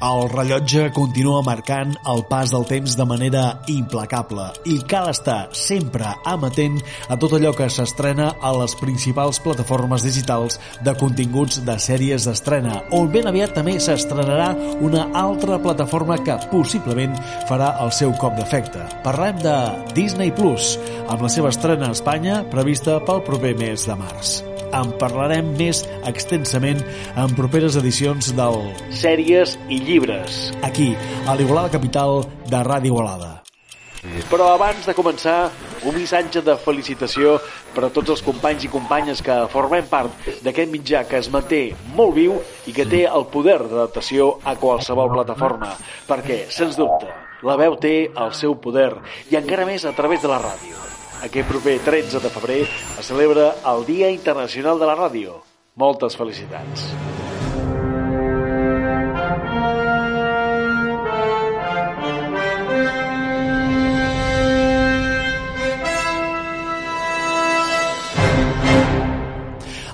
El rellotge continua marcant el pas del temps de manera implacable i cal estar sempre amatent a tot allò que s'estrena a les principals plataformes digitals de continguts de sèries d'estrena, on ben aviat també s'estrenarà una altra plataforma que possiblement farà el seu cop d'efecte. Parlem de Disney Plus, amb la seva estrena a Espanya prevista pel proper mes de març en parlarem més extensament en properes edicions del Sèries i Llibres, aquí, a l'Igualada Capital de Ràdio Igualada. Però abans de començar, un missatge de felicitació per a tots els companys i companyes que formem part d'aquest mitjà que es manté molt viu i que té el poder d'adaptació a qualsevol plataforma, perquè, sens dubte, la veu té el seu poder i encara més a través de la ràdio. Aquest proper 13 de febrer es celebra el Dia Internacional de la Ràdio. Moltes felicitats.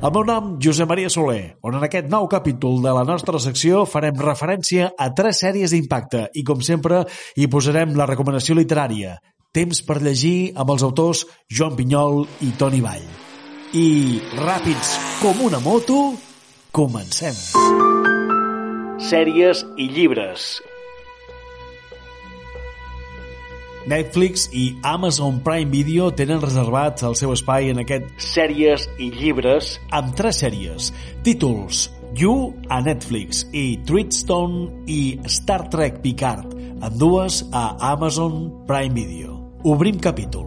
El meu nom, Josep Maria Soler, on en aquest nou capítol de la nostra secció farem referència a tres sèries d'impacte i, com sempre, hi posarem la recomanació literària, Temps per llegir amb els autors Joan Pinyol i Toni Vall. I, ràpids com una moto, comencem. Sèries i llibres. Netflix i Amazon Prime Video tenen reservat el seu espai en aquest sèries i llibres amb tres sèries. Títols You a Netflix i Treatstone i Star Trek Picard, amb dues a Amazon Prime Video. Obrim capítol.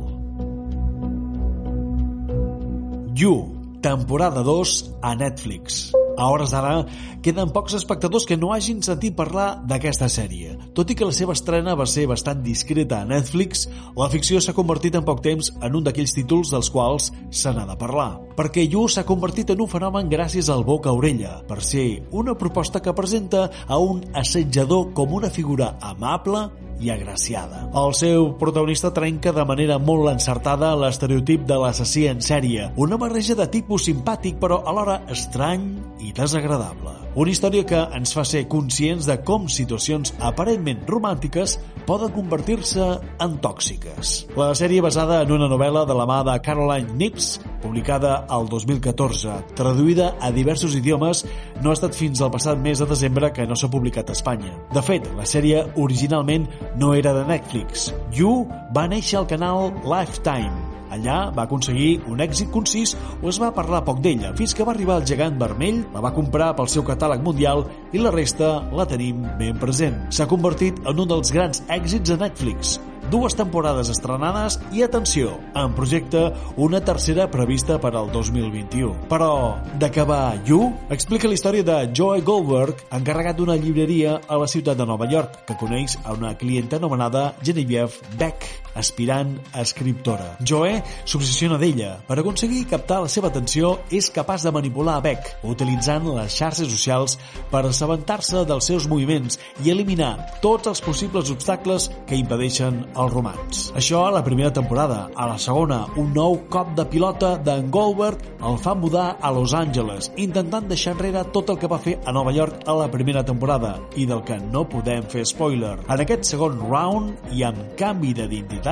You, temporada 2 a Netflix. A hores d'ara, queden pocs espectadors que no hagin sentit parlar d'aquesta sèrie. Tot i que la seva estrena va ser bastant discreta a Netflix, la ficció s'ha convertit en poc temps en un d'aquells títols dels quals se n'ha de parlar. Perquè You s'ha convertit en un fenomen gràcies al boca-orella, per ser una proposta que presenta a un assetjador com una figura amable i agraciada. El seu protagonista trenca de manera molt encertada l'estereotip de l'assassí en sèrie, una barreja de tipus simpàtic però alhora estrany i desagradable. Una història que ens fa ser conscients de com situacions aparentment romàntiques poden convertir-se en tòxiques. La sèrie basada en una novel·la de la mà de Caroline Nips, publicada al 2014, traduïda a diversos idiomes, no ha estat fins al passat mes de desembre que no s'ha publicat a Espanya. De fet, la sèrie originalment no era de Netflix. You va néixer al canal Lifetime, Allà va aconseguir un èxit concís o es va parlar poc d'ella, fins que va arribar el gegant vermell, la va comprar pel seu catàleg mundial i la resta la tenim ben present. S'ha convertit en un dels grans èxits de Netflix, dues temporades estrenades i, atenció, en projecte una tercera prevista per al 2021. Però, va You? Explica la història de Joe Goldberg, encarregat d'una llibreria a la ciutat de Nova York, que coneix a una clienta anomenada Genevieve Beck, aspirant a escriptora. Joe s'obsessiona d'ella. Per aconseguir captar la seva atenció, és capaç de manipular a Beck, utilitzant les xarxes socials per assabentar-se dels seus moviments i eliminar tots els possibles obstacles que impedeixen el romans. Això a la primera temporada. A la segona, un nou cop de pilota d'en Goldberg el fa mudar a Los Angeles, intentant deixar enrere tot el que va fer a Nova York a la primera temporada i del que no podem fer spoiler. En aquest segon round, i amb canvi d'identitat,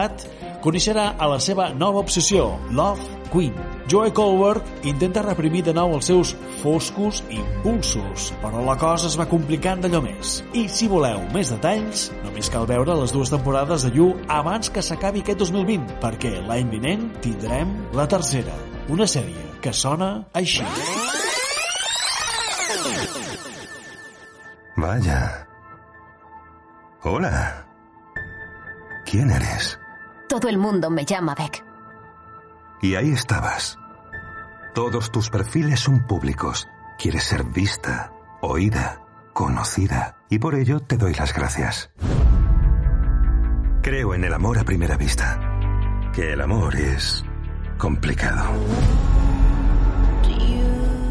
coneixerà a la seva nova obsessió, Love Queen. Joe Colbert intenta reprimir de nou els seus foscos impulsos, però la cosa es va complicant d'allò més. I si voleu més detalls, només cal veure les dues temporades de You abans que s'acabi aquest 2020, perquè l'any vinent tindrem la tercera, una sèrie que sona així. Vaya. Hola. ¿Quién eres? Todo el mundo me llama Beck. Y ahí estabas. Todos tus perfiles son públicos. Quieres ser vista, oída, conocida. Y por ello te doy las gracias. Creo en el amor a primera vista. Que el amor es complicado.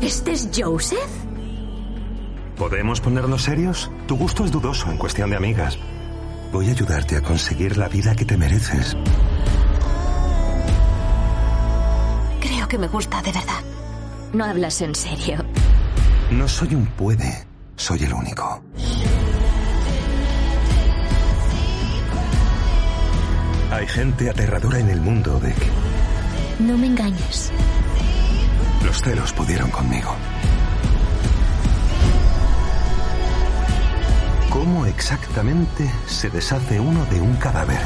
¿Este es Joseph? ¿Podemos ponernos serios? Tu gusto es dudoso en cuestión de amigas. Voy a ayudarte a conseguir la vida que te mereces. Creo que me gusta de verdad. No hablas en serio. No soy un puede, soy el único. Hay gente aterradora en el mundo, Beck. No me engañes. Los celos pudieron conmigo. ¿Cómo exactamente se deshace uno de un cadáver?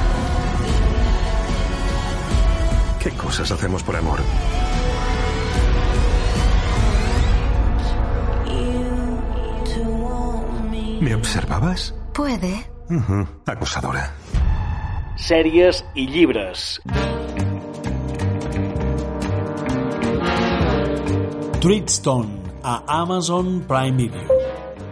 ¿Qué cosas hacemos por amor? ¿Me observabas? Puede. Acusadora. Sèries i llibres. Treatstone a Amazon Prime Video.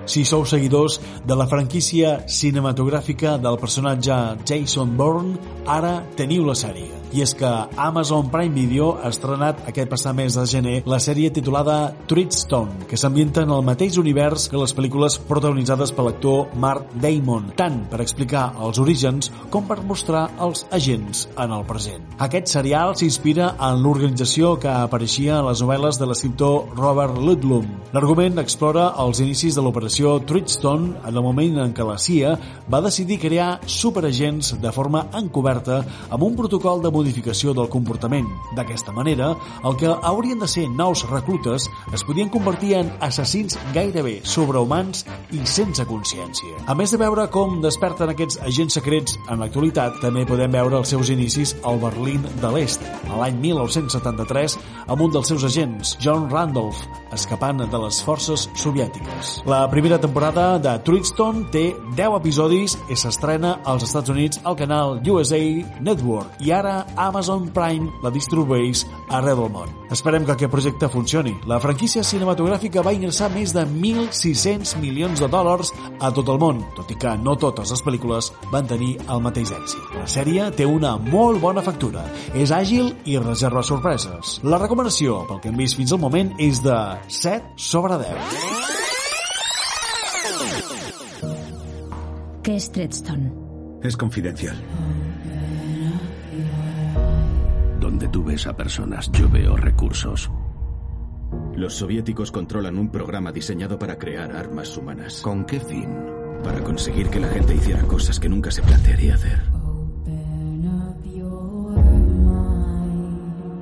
Si sou seguidors de la franquícia cinematogràfica del personatge Jason Bourne, ara teniu la sèrie. I és que Amazon Prime Video ha estrenat aquest passat mes de gener la sèrie titulada Treatstone, que s'ambienta en el mateix univers que les pel·lícules protagonitzades per l'actor Mark Damon, tant per explicar els orígens com per mostrar els agents en el present. Aquest serial s'inspira en l'organització que apareixia en les novel·les de l'escriptor Robert Ludlum. L'argument explora els inicis de l'operació Treatstone en el moment en què la CIA va decidir crear superagents de forma encoberta amb un protocol de modificació del comportament. D'aquesta manera, el que haurien de ser nous reclutes es podien convertir en assassins gairebé sobrehumans i sense consciència. A més de veure com desperten aquests agents secrets en l'actualitat, també podem veure els seus inicis al Berlín de l'Est, a l'any 1973, amb un dels seus agents, John Randolph, escapant de les forces soviètiques. La primera temporada de Treatstone té 10 episodis i s'estrena als Estats Units al canal USA Network i ara Amazon Prime la distribueix arreu del món. Esperem que aquest projecte funcioni. La franquícia cinematogràfica va ingressar més de 1.600 milions de dòlars a tot el món, tot i que no totes les pel·lícules van tenir el mateix èxit. La sèrie té una molt bona factura, és àgil i reserva sorpreses. La recomanació, pel que hem vist fins al moment, és de 7 sobre 10. ¿Qué es Treadstone? Es confidencial. Donde tú ves a personas, yo veo recursos. Los soviéticos controlan un programa diseñado para crear armas humanas. ¿Con qué fin? Para conseguir que la gente hiciera cosas que nunca se plantearía hacer.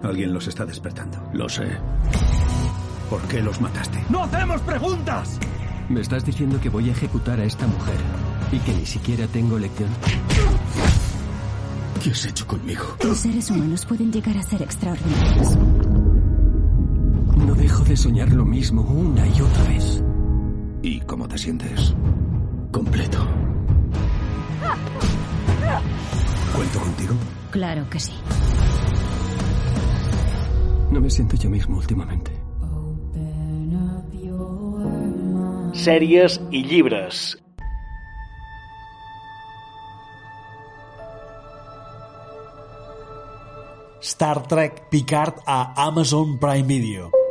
Alguien los está despertando. Lo sé. ¿Por qué los mataste? ¡No hacemos preguntas! ¿Me estás diciendo que voy a ejecutar a esta mujer y que ni siquiera tengo lección? ¿Qué has hecho conmigo? Los seres humanos pueden llegar a ser extraordinarios. No dejo de soñar lo mismo una y otra vez. ¿Y cómo te sientes? Completo. ¿Cuento contigo? Claro que sí. No me siento yo mismo últimamente. Sèries i llibres. Star Trek Picard a Amazon Prime Video.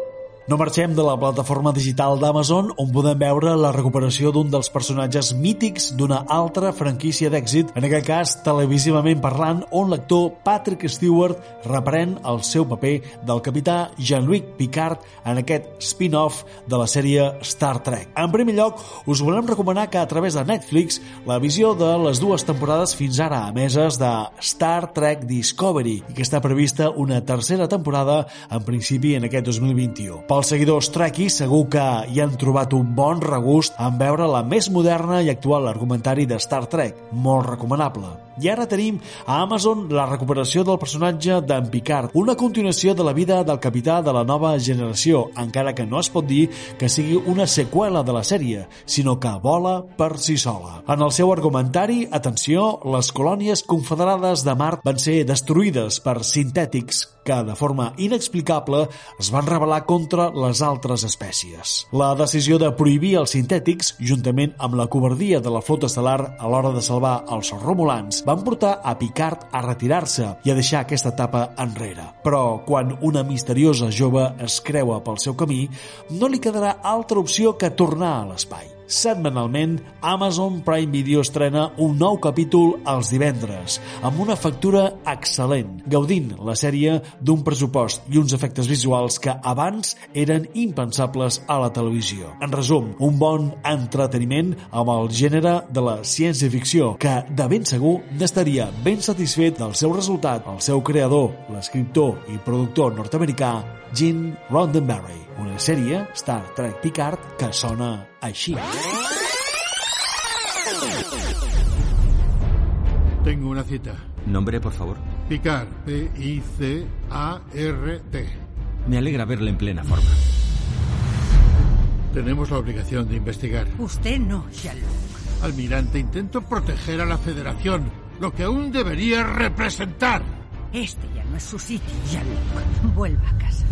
No marxem de la plataforma digital d'Amazon on podem veure la recuperació d'un dels personatges mítics d'una altra franquícia d'èxit, en aquest cas televisivament parlant, on l'actor Patrick Stewart reprèn el seu paper del capità Jean-Luc Picard en aquest spin-off de la sèrie Star Trek. En primer lloc, us volem recomanar que a través de Netflix la visió de les dues temporades fins ara emeses de Star Trek Discovery i que està prevista una tercera temporada en principi en aquest 2021. Pels seguidors trekkies segur que hi han trobat un bon regust en veure la més moderna i actual argumentari de Star Trek, molt recomanable. I ara tenim a Amazon la recuperació del personatge d'en Picard, una continuació de la vida del capità de la nova generació, encara que no es pot dir que sigui una seqüela de la sèrie, sinó que vola per si sola. En el seu argumentari, atenció, les colònies confederades de Mart van ser destruïdes per sintètics que, de forma inexplicable, es van rebel·lar contra les altres espècies. La decisió de prohibir els sintètics, juntament amb la covardia de la flota estel·lar a l'hora de salvar els romulans, van portar a Picard a retirar-se i a deixar aquesta etapa enrere. Però quan una misteriosa jove es creua pel seu camí, no li quedarà altra opció que tornar a l'espai. Setmanalment, Amazon Prime Video estrena un nou capítol els divendres, amb una factura excel·lent, gaudint la sèrie d'un pressupost i uns efectes visuals que abans eren impensables a la televisió. En resum, un bon entreteniment amb el gènere de la ciència-ficció, que de ben segur n'estaria ben satisfet del seu resultat el seu creador, l'escriptor i productor nord-americà Gene Roddenberry, una sèrie Star Trek Picard que sona així. Tengo una cita. Nombre, por favor. Picard, P-I-C-A-R-T. Me alegra verle en plena forma. Tenemos la obligación de investigar. Usted no, Sherlock. Almirante, intento proteger a la Federación, lo que aún debería representar. Este ya no es su sitio, Sherlock. Vuelva a casa.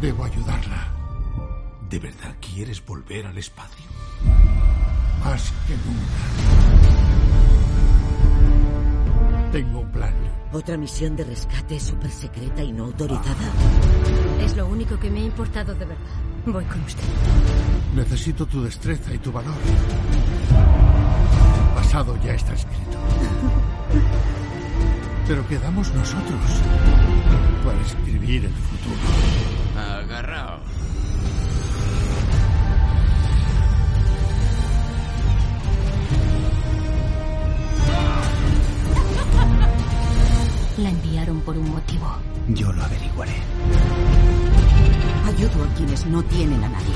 Debo ayudarla. ¿De verdad quieres volver al espacio? Más que nunca. Tengo un plan. Otra misión de rescate súper secreta y no autorizada. Es lo único que me ha importado de verdad. Voy con usted. Necesito tu destreza y tu valor. El pasado ya está escrito. Pero quedamos nosotros para escribir el futuro. Agarrao. La enviaron por un motivo. Yo lo averiguaré. Ayudo a quienes no tienen a nadie.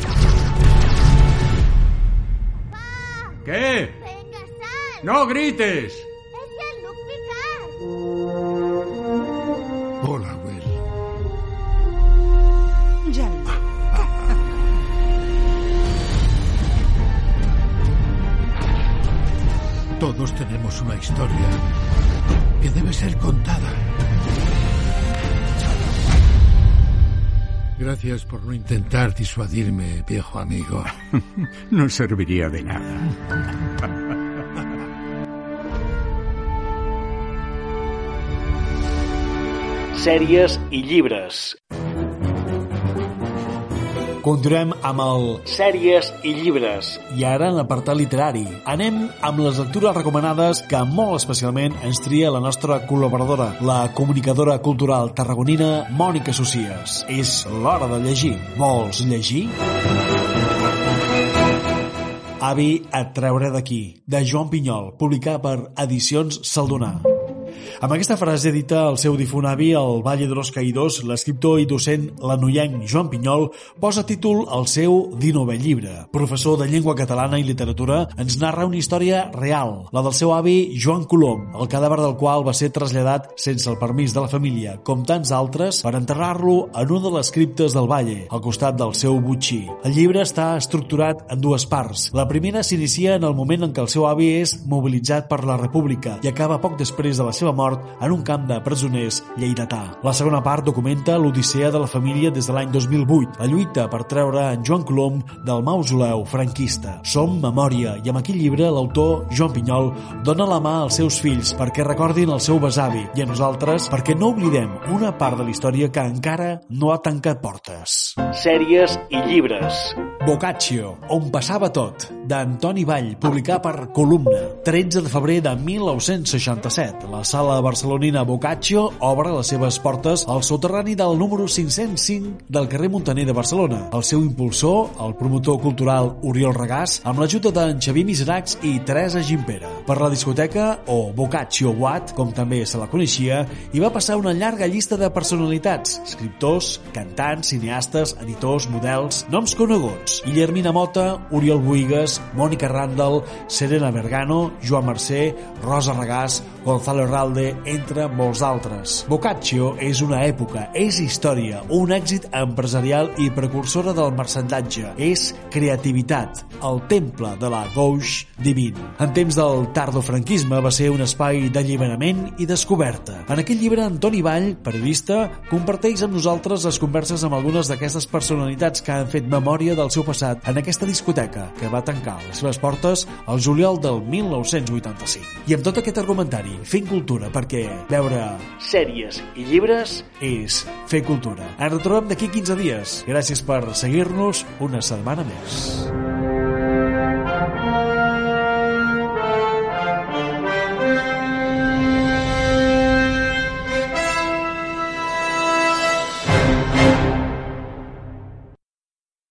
¿Qué? ¡Venga, sal! ¡No grites! ¡Es Jean-Luc Picard! Hola, Will. Jean-Luc. Todos tenemos una historia que debe ser contada. Gracias por no intentar disuadirme, viejo amigo. No serviría de nada. Sèries i llibres. Continuem amb el Sèries i llibres. I ara en l'apartat literari. Anem amb les lectures recomanades que molt especialment ens tria la nostra col·laboradora, la comunicadora cultural tarragonina Mònica Socies. És l'hora de llegir. Vols llegir? Avi et treure d'aquí, de Joan Pinyol, publicat per Edicions Saldonar. Amb aquesta frase dita el seu difunt avi, el Valle de los Caïdors, l'escriptor i docent lanoienc Joan Pinyol posa títol al seu 19è llibre. Professor de llengua catalana i literatura, ens narra una història real, la del seu avi Joan Colom, el cadàver del qual va ser traslladat sense el permís de la família, com tants altres, per enterrar-lo en una de les criptes del Valle, al costat del seu butxí. El llibre està estructurat en dues parts. La primera s'inicia en el moment en què el seu avi és mobilitzat per la República i acaba poc després de la seva mort en un camp de presoners lleidatà. La segona part documenta l'odissea de la família des de l'any 2008, la lluita per treure en Joan Colom del mausoleu franquista. Som memòria i amb aquell llibre l'autor Joan Pinyol dona la mà als seus fills perquè recordin el seu besavi i a nosaltres perquè no oblidem una part de la història que encara no ha tancat portes. Sèries i llibres. Boccaccio, on passava tot, d'Antoni Vall, publicat per Columna, 13 de febrer de 1967. La sala barcelonina Boccaccio obre les seves portes al soterrani del número 505 del carrer Montaner de Barcelona. El seu impulsor, el promotor cultural Oriol Regàs, amb l'ajuda d'en Xavier Miseracs i Teresa Gimpera. Per la discoteca, o Boccaccio Watt, com també se la coneixia, hi va passar una llarga llista de personalitats, escriptors, cantants, cineastes, editors, models, noms coneguts. Guillermina Mota, Oriol Rosales, Mònica Randall, Serena Bergano, Joan Mercè, Rosa Regàs, Gonzalo Herralde, entre molts altres. Boccaccio és una època, és història, un èxit empresarial i precursora del marcendatge. És creativitat, el temple de la gauche divine. En temps del tardofranquisme va ser un espai d'alliberament i descoberta. En aquest llibre, Antoni Vall, periodista, comparteix amb nosaltres les converses amb algunes d'aquestes personalitats que han fet memòria del seu passat en aquesta discoteca que va tancar les seves portes al juliol del 1985. I amb tot aquest argumentari, fent cultura, perquè veure sèries i llibres és fer cultura. Ens retrobem d'aquí 15 dies. Gràcies per seguir-nos una setmana més.